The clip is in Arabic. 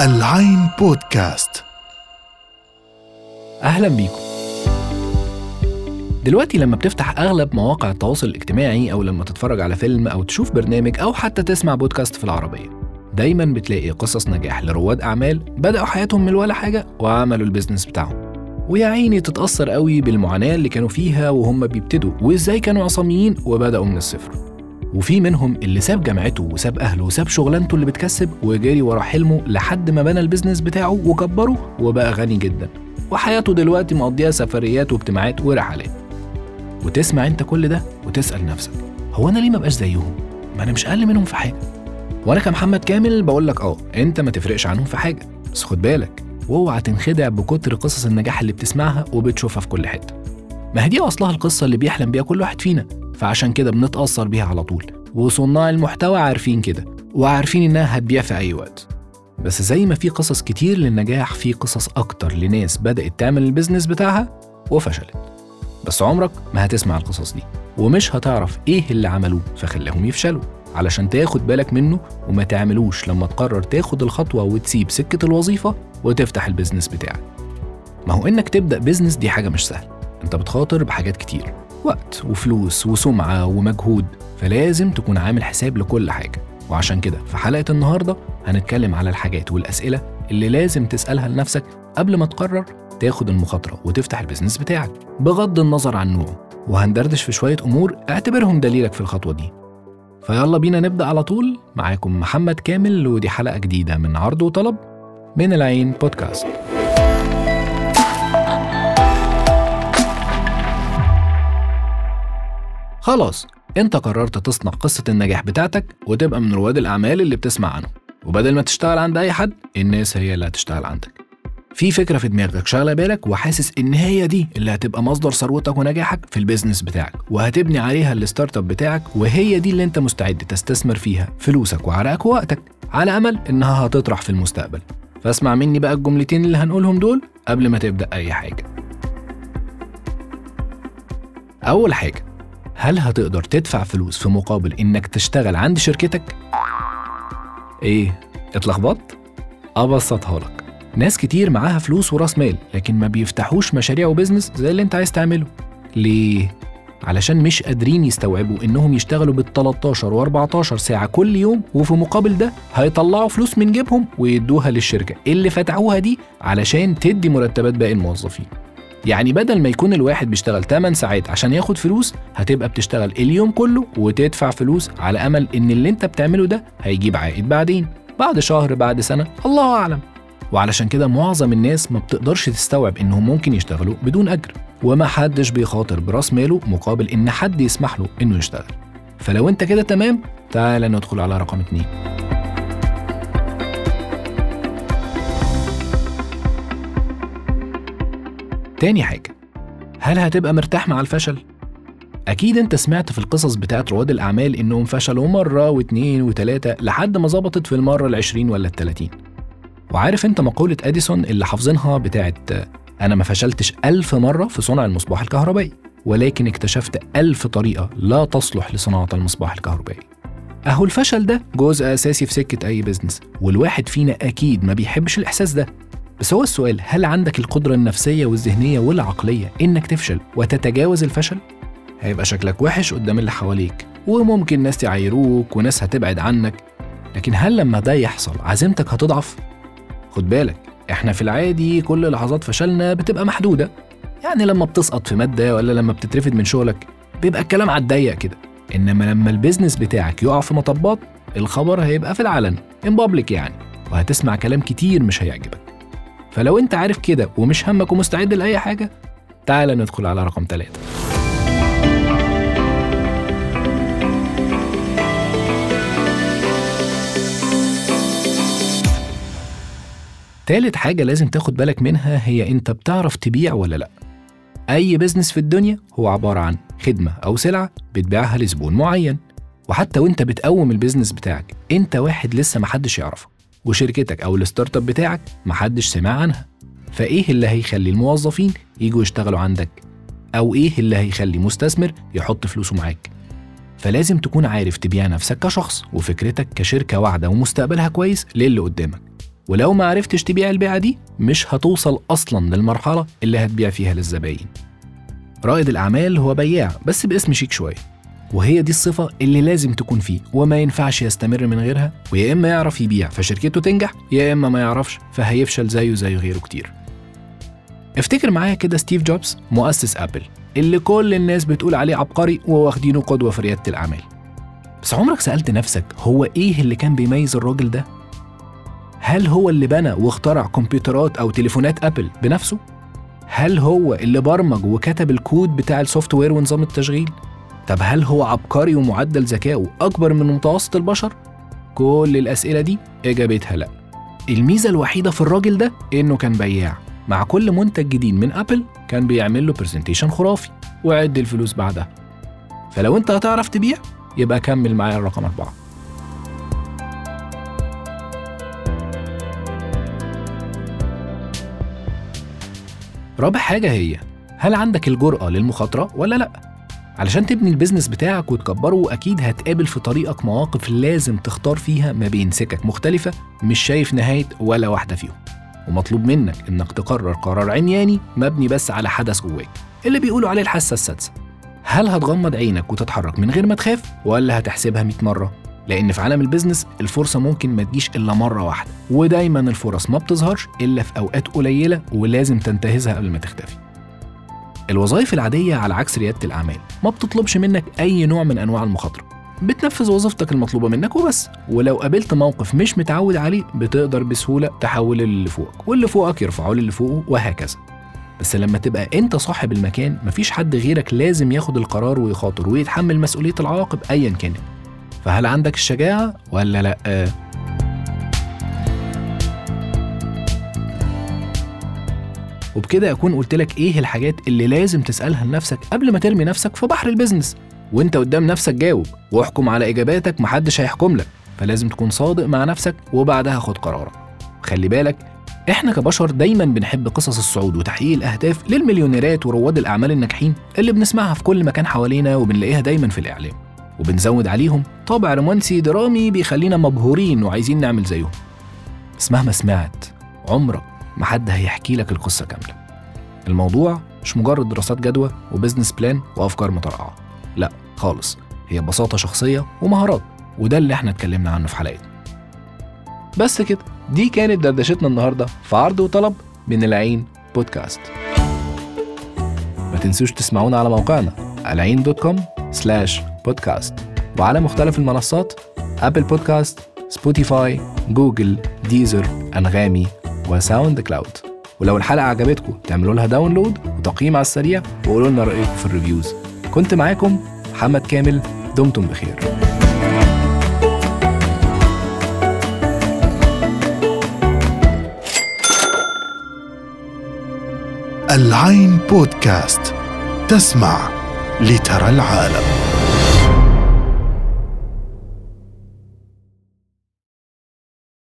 العين بودكاست. أهلا بيكم. دلوقتي لما بتفتح أغلب مواقع التواصل الاجتماعي أو لما تتفرج على فيلم أو تشوف برنامج أو حتى تسمع بودكاست في العربية دايما بتلاقي قصص نجاح لرواد أعمال بدأوا حياتهم من ولا حاجة وعملوا ال business بتاعهم. ويا عيني تتأثر قوي بالمعاناة اللي كانوا فيها وهم بيبتدوا وإزاي كانوا عصاميين وبدأوا من الصفر. وفي منهم اللي ساب جامعته وساب أهله وساب شغلانته اللي بتكسب وجري ورا حلمه لحد ما بنى ال business بتاعه وكبره وبقى غني جدا. وحياته دلوقتي مقضيها سفريات واجتماعات ورحلات. وتسمع أنت كل ده وتسأل نفسك هو أنا ليه ما بقاش زيهم؟ ما أنا مش أقل منهم في حاجة. وأنا كمحمد كامل بقول لك أه أنت ما تفرقش عنهم في حاجة بس خد بالك واوعى تنخدع بكتر قصص النجاح اللي بتسمعها وبتشوفها في كل حتة. ما هي دي أصلها القصة اللي بيحلم بيها كل واحد فينا. فعشان كده بنتأثر بيها على طول. وصناع المحتوى عارفين كده وعارفين إنها هتبيع في أي وقت. بس زي ما في قصص كتير للنجاح في قصص أكتر لناس بدأت تعمل ال business بتاعها وفشلت. بس عمرك ما هتسمع القصص دي ومش هتعرف إيه اللي عملوه فخلاهم يفشلوا. علشان تاخد بالك منه وما تعملوش لما تقرر تاخد الخطوة وتسيب سكة الوظيفة وتفتح ال business بتاعك. ما هو إنك تبدأ business دي حاجة مش سهلة. أنت بتخاطر بحاجات كتير. وقت وفلوس وسمعة ومجهود فلازم تكون عامل حساب لكل حاجة. وعشان كده في حلقة النهاردة هنتكلم على الحاجات والأسئلة اللي لازم تسألها لنفسك قبل ما تقرر تاخد المخاطرة وتفتح البيزنس بتاعك. بغض النظر عن نوعه وهندردش في شوية أمور اعتبرهم دليلك في الخطوة دي. فيلا بينا نبدأ على طول. معاكم محمد كامل ودي حلقة جديدة من عرض وطلب من العين بودكاست. خلاص انت قررت تصنع قصة النجاح بتاعتك وتبقى من رواد الأعمال اللي بتسمع عنه. وبدل ما تشتغل عند أي حد الناس هي اللي هتشتغل عندك. في فكرة في دماغك شغلة بالك وحاسس إن هي دي اللي هتبقى مصدر ثروتك ونجاحك في ال business بتاعك. وهتبني عليها ال startup بتاعك وهي دي اللي أنت مستعد تستثمر فيها فلوسك وعرقك ووقتك. على أمل إنها هتطرح في المستقبل. فاسمع مني بقى الجملتين اللي هنقولهم دول قبل ما تبدأ أي حاجة. أول حاجة هل هتقدر تدفع فلوس في مقابل إنك تشتغل عند شركتك؟ إيه؟ اتلخبطت؟ أبسطها لك ناس كتير معاها فلوس وراس مال لكن ما بيفتحوش مشاريع وبزنس زي اللي أنت عايز تعمله ليه؟ علشان مش قادرين يستوعبوا إنهم يشتغلوا بال 13 و14 ساعة كل يوم وفي مقابل ده هيطلعوا فلوس من جيبهم ويدوها للشركة اللي فتحوها دي علشان تدي مرتبات باقي الموظفين. يعني بدل ما يكون الواحد بيشتغل 8 ساعات عشان ياخد فلوس هتبقى بتشتغل اليوم كله وتدفع فلوس على أمل إن اللي أنت بتعمله ده هيجيب عائد بعدين بعد شهر بعد سنة الله أعلم. وعلشان كده معظم الناس ما بتقدرش تستوعب إنهم ممكن يشتغلوا بدون أجر وما حدش بيخاطر برأس ماله مقابل إن حد يسمح له إنه يشتغل. فلو أنت كده تمام تعال ندخل على رقم اتنين. تاني حاجة هل هتبقى مرتاح مع الفشل؟ أكيد أنت سمعت في القصص بتاعت رواد الأعمال إنهم فشلوا مرة واتنين وتلاتة لحد ما ظبطت في المرة العشرين ولا التلاتين. وعارف أنت مقولة أديسون اللي حافظينها بتاعت أنا ما فشلتش ألف مرة في صنع المصباح الكهربائي ولكن اكتشفت ألف طريقة لا تصلح لصناعة المصباح الكهربائي. أهو الفشل ده جزء أساسي في سكة أي بزنس والواحد فينا أكيد ما بيحبش الإحساس ده. بس هو السؤال هل عندك القدرة النفسية والذهنية والعقلية إنك تفشل وتتجاوز الفشل؟ هيبقى شكلك وحش قدام اللي حواليك وممكن ناس يعايروك وناس هتبعد عنك لكن هل لما ده يحصل عزيمتك هتضعف؟ خد بالك إحنا في العادي كل لحظات فشلنا بتبقى محدودة يعني لما بتسقط في مادة ولا لما بتترفد من شغلك بيبقى الكلام على الضيق كده إنما لما البيزنس بتاعك يقع في مطبات الخبر هيبقى في العلن ان بابليك يعني وهتسمع كلام كتير مش هيعجبك فلو انت عارف كده ومش همك ومستعد لأي حاجة تعال ندخل على رقم ثلاثة تالت حاجة لازم تاخد بالك منها هي انت بتعرف تبيع ولا لأ. أي بزنس في الدنيا هو عبارة عن خدمة أو سلعة بتبيعها لزبون معين وحتى وانت بتقوم ال business بتاعك انت واحد لسه محدش يعرفه. وشركتك أو ال startup بتاعك محدش سمع عنها. فإيه اللي هيخلي الموظفين يجوا يشتغلوا عندك؟ أو إيه اللي هيخلي مستثمر يحط فلوسه معاك؟ فلازم تكون عارف تبيع نفسك كشخص وفكرتك كشركة واعدة ومستقبلها كويس للي قدامك. ولو ما عرفتش تبيع البيعة دي مش هتوصل أصلا للمرحلة اللي هتبيع فيها للزباين. رائد الأعمال هو بياع بس باسم شيك شوية. وهي دي الصفة اللي لازم تكون فيه وما ينفعش يستمر من غيرها ويا إما يعرف يبيع فشركته تنجح يا إما ما يعرفش فهيفشل زيه زي غيره كتير افتكر معايا كده ستيف جوبز مؤسس أبل اللي كل الناس بتقول عليه عبقري وواخدينه قدوة في ريادة الأعمال بس عمرك سألت نفسك هو إيه اللي كان بيميز الراجل ده؟ هل هو اللي بنى واخترع كمبيوترات أو تليفونات أبل بنفسه؟ هل هو اللي برمج وكتب الكود بتاع ال software ونظام التشغيل؟ طب هل هو عبقري ومعدل ذكائه أكبر من متوسط البشر؟ كل الأسئلة دي إجابتها لأ الميزة الوحيدة في الراجل ده إنه كان بياع مع كل منتج جديد من أبل كان بيعمل له presentation خرافي وعد الفلوس بعدها فلو أنت هتعرف تبيع يبقى كمل معايا الرقم أربعة رابع حاجة هي هل عندك الجرأة للمخاطرة ولا لأ؟ علشان تبني ال business بتاعك وتكبره أكيد هتقابل في طريقك مواقف لازم تختار فيها ما بين سكك مختلفة مش شايف نهاية ولا واحدة فيهم. ومطلوب منك إنك تقرر قرار عمياني مبني بس على حدس جواك اللي بيقولوا عليه الحاسة السادسة. هل هتغمض عينك وتتحرك من غير ما تخاف؟ ولا هتحسبها 100 مرة؟ لأن في عالم ال business الفرصة ممكن ما تجيش إلا مرة واحدة ودايما الفرص ما بتظهرش إلا في أوقات قليلة ولازم تنتهزها قبل ما تختفي. الوظائف العادية على عكس ريادة الأعمال. ما بتطلبش منك أي نوع من أنواع المخاطرة. بتنفذ وظيفتك المطلوبة منك وبس. ولو قابلت موقف مش متعود عليه بتقدر بسهولة تحوله للي فوقك واللي فوقك يرفعه للي فوقه وهكذا. بس لما تبقى أنت صاحب المكان مفيش حد غيرك لازم ياخد القرار ويخاطر ويتحمل مسؤولية العواقب أيا كانت. فهل عندك الشجاعة؟ ولا لأ؟ وبكده أكون قلت لك إيه الحاجات اللي لازم تسألها لنفسك قبل ما ترمي نفسك في بحر ال business. وانت قدام نفسك جاوب واحكم على إجاباتك محدش هيحكم لك فلازم تكون صادق مع نفسك وبعدها خد قرارك. خلي بالك إحنا كبشر دايما بنحب قصص الصعود وتحقيق الاهداف للمليونيرات ورواد الأعمال الناجحين اللي بنسمعها في كل مكان حوالينا وبنلاقيها دايما في الإعلام. وبنزود عليهم طابع رومانسي درامي بيخلينا مبهورين وعايزين نعمل زيهم. بس مهما سمعت عمرك ما حد هيحكي لك القصة كاملة. الموضوع مش مجرد دراسات جدوى و business plan وأفكار مترقعة. لا خالص. هي ببساطة شخصية ومهارات وده اللي إحنا اتكلمنا عنه في حلقتنا. بس كده دي كانت دردشتنا النهاردة في عرض وطلب من العين بودكاست. ما تنسوش تسمعونا على موقعنا العين dot com slash podcast وعلى مختلف المنصات Apple Podcast Spotify Google Deezer Anghami و SoundCloud. ولو الحلقة عجبتكم تعملوا لها download وتقييم على السريع وقولوا لنا رأيكم في ال reviews. كنت معاكم محمد كامل دمتم بخير. العين بودكاست تسمع لترى العالم.